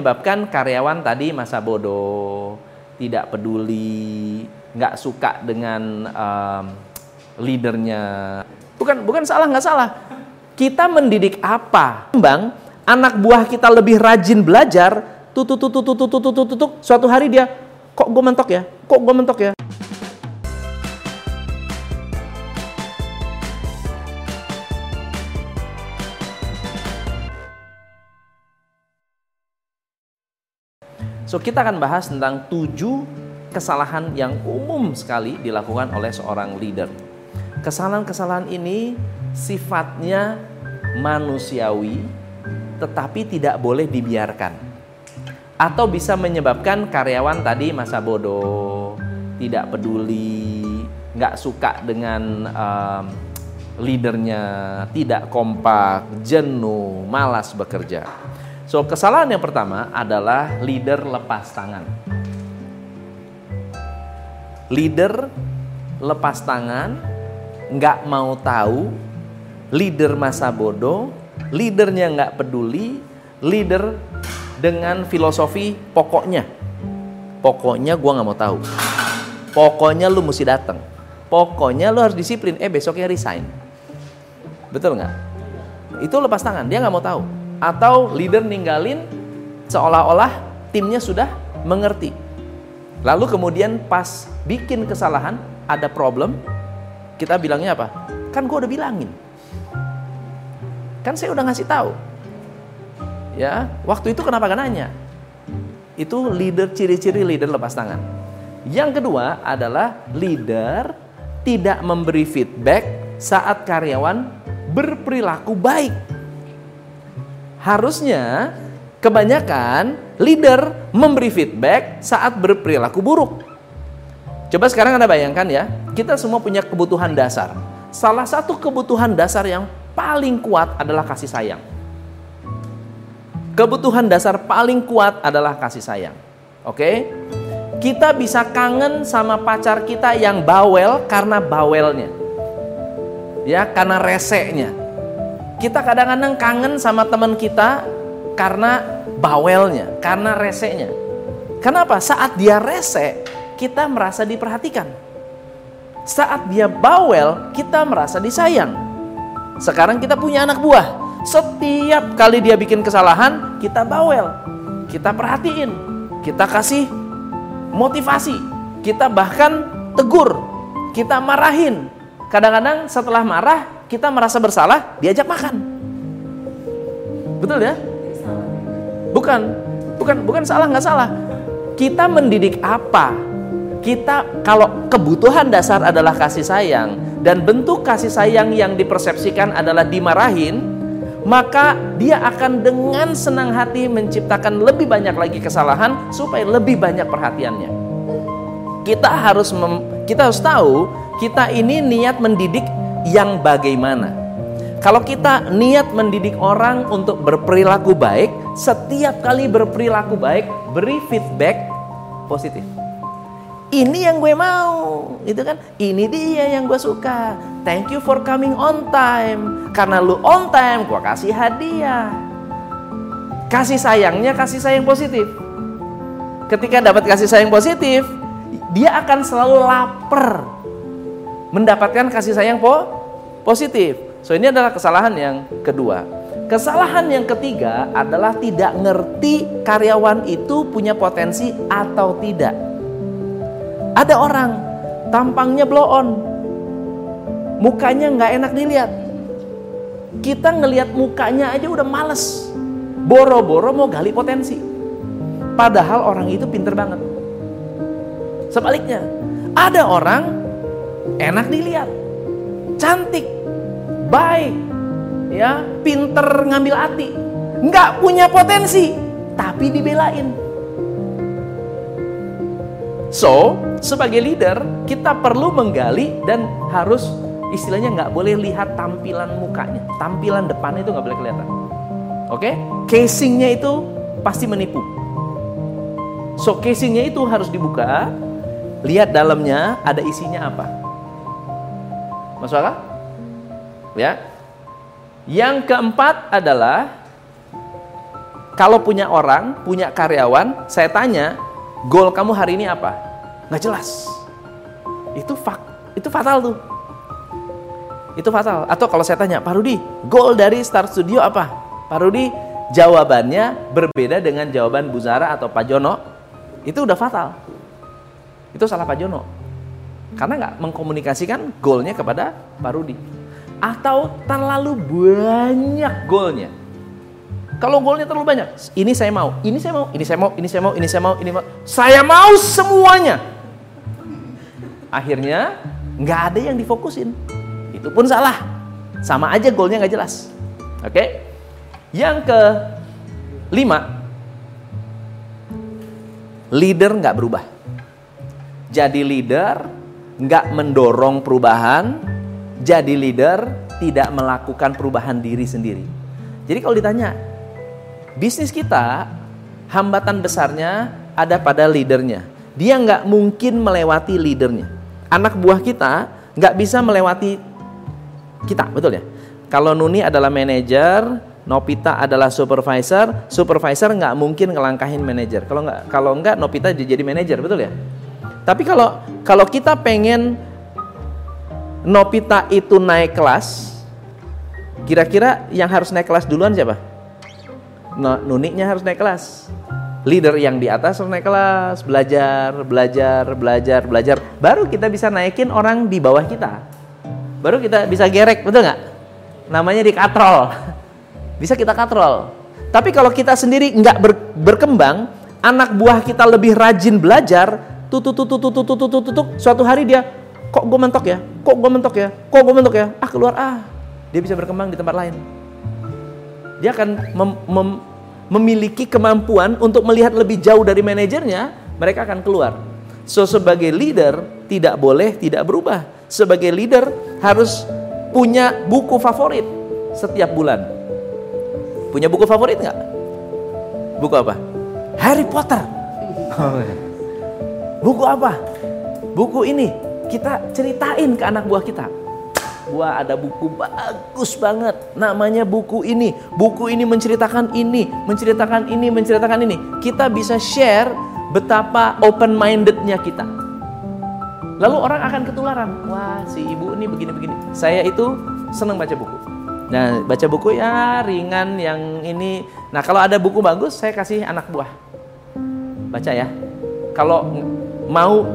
menyebabkan karyawan tadi masa bodoh, tidak peduli, nggak suka dengan um, leadernya. Bukan bukan salah nggak salah. Kita mendidik apa? Bang, anak buah kita lebih rajin belajar, tutut tutut tutut tutut tutut suatu hari dia kok gue mentok ya? Kok gue mentok ya? So kita akan bahas tentang tujuh kesalahan yang umum sekali dilakukan oleh seorang leader. Kesalahan-kesalahan ini sifatnya manusiawi tetapi tidak boleh dibiarkan. Atau bisa menyebabkan karyawan tadi masa bodoh, tidak peduli, nggak suka dengan um, leadernya, tidak kompak, jenuh, malas bekerja. So, kesalahan yang pertama adalah leader lepas tangan. Leader lepas tangan, nggak mau tahu, leader masa bodoh, leadernya nggak peduli, leader dengan filosofi pokoknya. Pokoknya gue nggak mau tahu. Pokoknya lu mesti datang. Pokoknya lu harus disiplin. Eh besoknya resign. Betul nggak? Itu lepas tangan. Dia nggak mau tahu atau leader ninggalin seolah-olah timnya sudah mengerti. Lalu kemudian pas bikin kesalahan, ada problem, kita bilangnya apa? Kan gue udah bilangin. Kan saya udah ngasih tahu. Ya, waktu itu kenapa gak nanya? Itu leader ciri-ciri leader lepas tangan. Yang kedua adalah leader tidak memberi feedback saat karyawan berperilaku baik. Harusnya kebanyakan leader memberi feedback saat berperilaku buruk. Coba sekarang Anda bayangkan ya, kita semua punya kebutuhan dasar. Salah satu kebutuhan dasar yang paling kuat adalah kasih sayang. Kebutuhan dasar paling kuat adalah kasih sayang. Oke? Kita bisa kangen sama pacar kita yang bawel karena bawelnya. Ya, karena reseknya kita kadang-kadang kangen sama teman kita karena bawelnya, karena resenya. Kenapa? Saat dia rese, kita merasa diperhatikan. Saat dia bawel, kita merasa disayang. Sekarang kita punya anak buah. Setiap kali dia bikin kesalahan, kita bawel. Kita perhatiin. Kita kasih motivasi. Kita bahkan tegur. Kita marahin. Kadang-kadang setelah marah, kita merasa bersalah, diajak makan. Betul ya? Bukan, bukan, bukan salah nggak salah. Kita mendidik apa? Kita kalau kebutuhan dasar adalah kasih sayang dan bentuk kasih sayang yang dipersepsikan adalah dimarahin, maka dia akan dengan senang hati menciptakan lebih banyak lagi kesalahan supaya lebih banyak perhatiannya. Kita harus mem, kita harus tahu kita ini niat mendidik yang bagaimana. Kalau kita niat mendidik orang untuk berperilaku baik, setiap kali berperilaku baik, beri feedback positif. Ini yang gue mau, itu kan? Ini dia yang gue suka. Thank you for coming on time. Karena lu on time, gue kasih hadiah. Kasih sayangnya kasih sayang positif. Ketika dapat kasih sayang positif, dia akan selalu lapar mendapatkan kasih sayang po positif. So ini adalah kesalahan yang kedua. Kesalahan yang ketiga adalah tidak ngerti karyawan itu punya potensi atau tidak. Ada orang tampangnya blow on, mukanya nggak enak dilihat. Kita ngelihat mukanya aja udah males, boro-boro mau gali potensi. Padahal orang itu pinter banget. Sebaliknya, ada orang enak dilihat, cantik, baik, ya, pinter ngambil hati, nggak punya potensi, tapi dibelain. So, sebagai leader, kita perlu menggali dan harus istilahnya nggak boleh lihat tampilan mukanya, tampilan depan itu nggak boleh kelihatan. Oke, okay? casingnya itu pasti menipu. So casingnya itu harus dibuka, lihat dalamnya ada isinya apa. Masuk akal? Ya. Yang keempat adalah kalau punya orang, punya karyawan, saya tanya, goal kamu hari ini apa? Nggak jelas. Itu fak, itu fatal tuh. Itu fatal. Atau kalau saya tanya, Pak Rudi, goal dari Star Studio apa? Pak Rudi, jawabannya berbeda dengan jawaban Bu Zara atau Pak Jono. Itu udah fatal. Itu salah Pak Jono. Karena nggak mengkomunikasikan goalnya kepada Pak Rudi. Atau terlalu banyak goalnya kalau goalnya terlalu banyak, ini saya mau, ini saya mau, ini saya mau, ini saya mau, ini saya mau, ini mau, saya mau semuanya. Akhirnya nggak ada yang difokusin. Itu pun salah. Sama aja goalnya nggak jelas. Oke? Yang ke lima, leader nggak berubah. Jadi leader nggak mendorong perubahan, jadi leader tidak melakukan perubahan diri sendiri. Jadi kalau ditanya, Bisnis kita hambatan besarnya ada pada leadernya. Dia nggak mungkin melewati leadernya. Anak buah kita nggak bisa melewati kita, betul ya? Kalau Nuni adalah manajer, Nopita adalah supervisor, supervisor nggak mungkin ngelangkahin manajer. Kalau nggak kalau nggak Nopita jadi manajer, betul ya? Tapi kalau kalau kita pengen Nopita itu naik kelas, kira-kira yang harus naik kelas duluan siapa? nuniknya harus naik kelas. Leader yang di atas harus naik kelas, belajar, belajar, belajar, belajar. Baru kita bisa naikin orang di bawah kita. Baru kita bisa gerek, betul nggak? Namanya dikatrol. Bisa kita katrol. Tapi kalau kita sendiri nggak ber, berkembang, anak buah kita lebih rajin belajar, tutut, suatu hari dia kok gue mentok ya, kok gue mentok ya, kok gue mentok ya, ah keluar ah, dia bisa berkembang di tempat lain dia akan mem mem memiliki kemampuan untuk melihat lebih jauh dari manajernya, mereka akan keluar. So sebagai leader tidak boleh tidak berubah. Sebagai leader harus punya buku favorit setiap bulan. Punya buku favorit nggak? Buku apa? Harry Potter. Buku apa? Buku ini kita ceritain ke anak buah kita Wah ada buku bagus banget namanya buku ini. Buku ini menceritakan ini, menceritakan ini, menceritakan ini. Kita bisa share betapa open mindednya kita. Lalu orang akan ketularan. Wah si ibu ini begini-begini. Saya itu senang baca buku. Nah baca buku ya ringan yang ini. Nah kalau ada buku bagus saya kasih anak buah. Baca ya. Kalau mau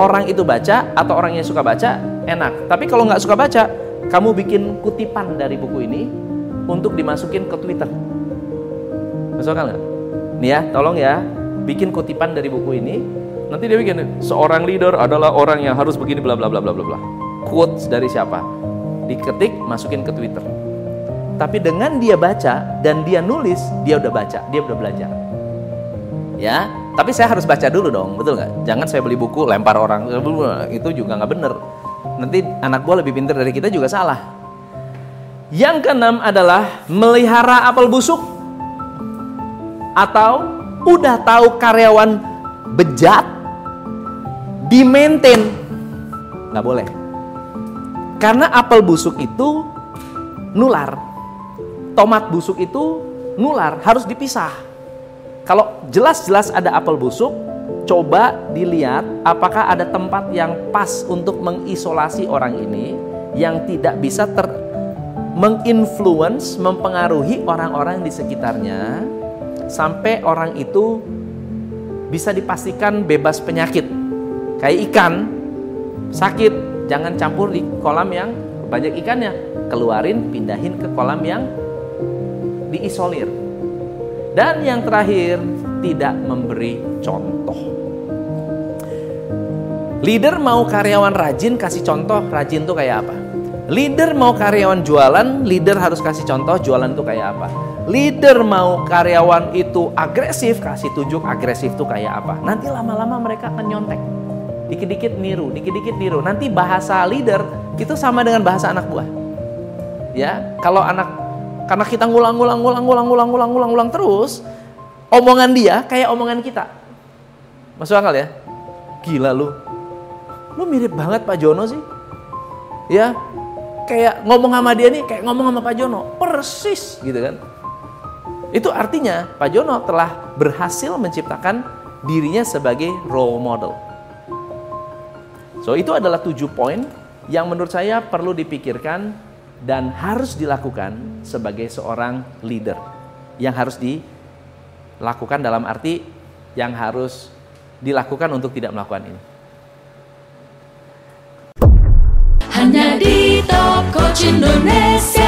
orang itu baca atau orang yang suka baca enak. Tapi kalau nggak suka baca, kamu bikin kutipan dari buku ini untuk dimasukin ke Twitter. Masuk akal nggak? Nih ya, tolong ya, bikin kutipan dari buku ini. Nanti dia bikin seorang leader adalah orang yang harus begini bla bla bla bla bla bla. Quotes dari siapa? Diketik, masukin ke Twitter. Tapi dengan dia baca dan dia nulis, dia udah baca, dia udah belajar. Ya, tapi saya harus baca dulu dong, betul nggak? Jangan saya beli buku lempar orang, itu juga nggak bener. Nanti anak buah lebih pintar dari kita juga salah. Yang keenam adalah melihara apel busuk atau udah tahu karyawan bejat di maintain nggak boleh. Karena apel busuk itu nular. Tomat busuk itu nular harus dipisah kalau jelas-jelas ada apel busuk coba dilihat apakah ada tempat yang pas untuk mengisolasi orang ini yang tidak bisa ter menginfluence, mempengaruhi orang-orang di sekitarnya sampai orang itu bisa dipastikan bebas penyakit. Kayak ikan sakit, jangan campur di kolam yang banyak ikannya. Keluarin, pindahin ke kolam yang diisolir. Dan yang terakhir, tidak memberi contoh. Leader mau karyawan rajin kasih contoh rajin tuh kayak apa? Leader mau karyawan jualan, leader harus kasih contoh jualan tuh kayak apa? Leader mau karyawan itu agresif, kasih tunjuk agresif tuh kayak apa? Nanti lama-lama mereka akan nyontek. Dikit-dikit niru, dikit-dikit niru. Nanti bahasa leader itu sama dengan bahasa anak buah. Ya, kalau anak karena kita ngulang-ngulang ngulang-ngulang ngulang-ngulang ngulang-ngulang terus, omongan dia kayak omongan kita. Masuk akal ya? Gila lu, lu mirip banget Pak Jono sih. Ya, kayak ngomong sama dia nih kayak ngomong sama Pak Jono, persis gitu kan. Itu artinya Pak Jono telah berhasil menciptakan dirinya sebagai role model. So itu adalah tujuh poin yang menurut saya perlu dipikirkan dan harus dilakukan sebagai seorang leader. Yang harus dilakukan dalam arti yang harus dilakukan untuk tidak melakukan ini. Hanya di Top Coach Indonesia.